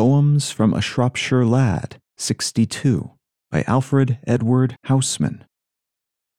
Poems from a Shropshire Lad, 62, by Alfred Edward Housman.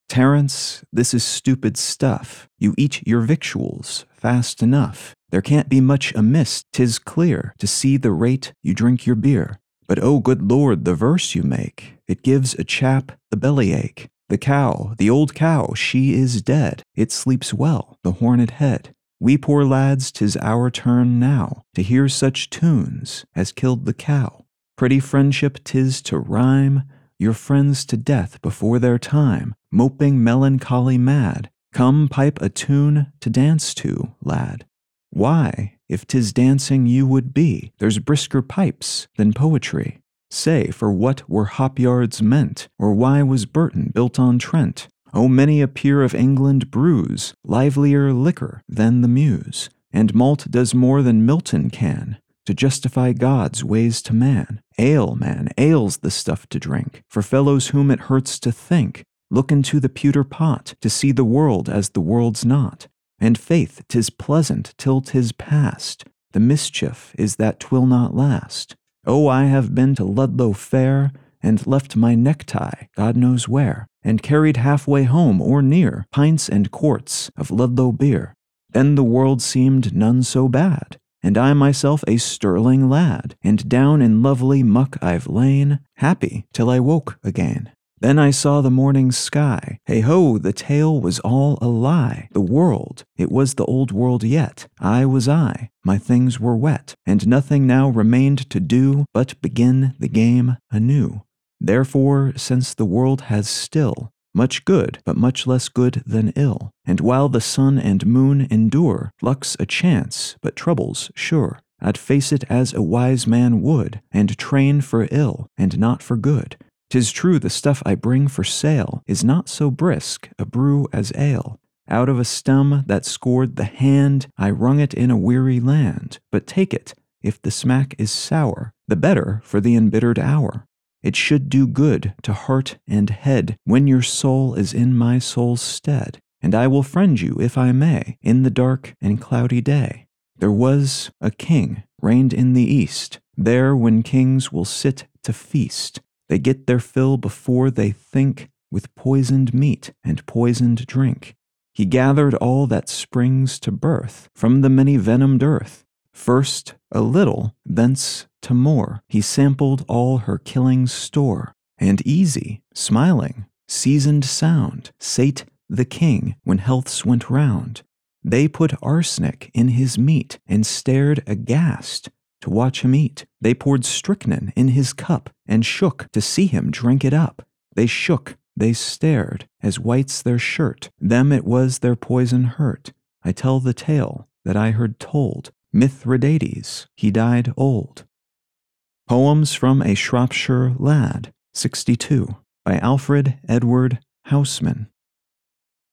Terence, this is stupid stuff. You eat your victuals fast enough. There can't be much amiss, 'tis clear, to see the rate you drink your beer. But oh, good lord, the verse you make, it gives a chap the bellyache. The cow, the old cow, she is dead. It sleeps well, the horned head. We poor lads, 'tis our turn now to hear such tunes as killed the cow. Pretty friendship 'tis to rhyme your friends to death before their time, moping melancholy mad. Come pipe a tune to dance to, lad. Why, if 'tis dancing you would be, there's brisker pipes than poetry. Say, for what were hop yards meant, or why was Burton built on Trent? Oh, many a peer of England brews livelier liquor than the Muse, and malt does more than Milton can to justify God's ways to man. Ale, man, ale's the stuff to drink for fellows whom it hurts to think. Look into the pewter pot to see the world as the world's not. And faith, 'tis pleasant till 'tis past. The mischief is that 'twill not last. Oh, I have been to Ludlow Fair and left my necktie, God knows where, and carried halfway home or near pints and quarts of Ludlow beer. Then the world seemed none so bad, and I myself a sterling lad, and down in lovely muck I've lain, happy till I woke again. Then I saw the morning sky. Hey ho, the tale was all a lie. The world, it was the old world yet. I was I, my things were wet, and nothing now remained to do but begin the game anew. Therefore, since the world has still much good, but much less good than ill, and while the sun and moon endure, luck's a chance, but trouble's sure. I'd face it as a wise man would, and train for ill, and not for good. 'Tis true the stuff I bring for sale is not so brisk a brew as ale. Out of a stem that scored the hand, I wrung it in a weary land. But take it, if the smack is sour, the better for the embittered hour. It should do good to heart and head when your soul is in my soul's stead, and I will friend you, if I may, in the dark and cloudy day. There was a king reigned in the east, there when kings will sit to feast. They get their fill before they think with poisoned meat and poisoned drink. He gathered all that springs to birth from the many venomed earth. First a little, thence to more. He sampled all her killing store, and easy, smiling, seasoned sound, sate the king when healths went round. They put arsenic in his meat and stared aghast to watch him eat. They poured strychnine in his cup and shook to see him drink it up. They shook, they stared, as white's their shirt. Them it was their poison hurt. I tell the tale that I heard told. Mithridates, he died old. Poems from a Shropshire Lad, 62, by Alfred Edward Housman.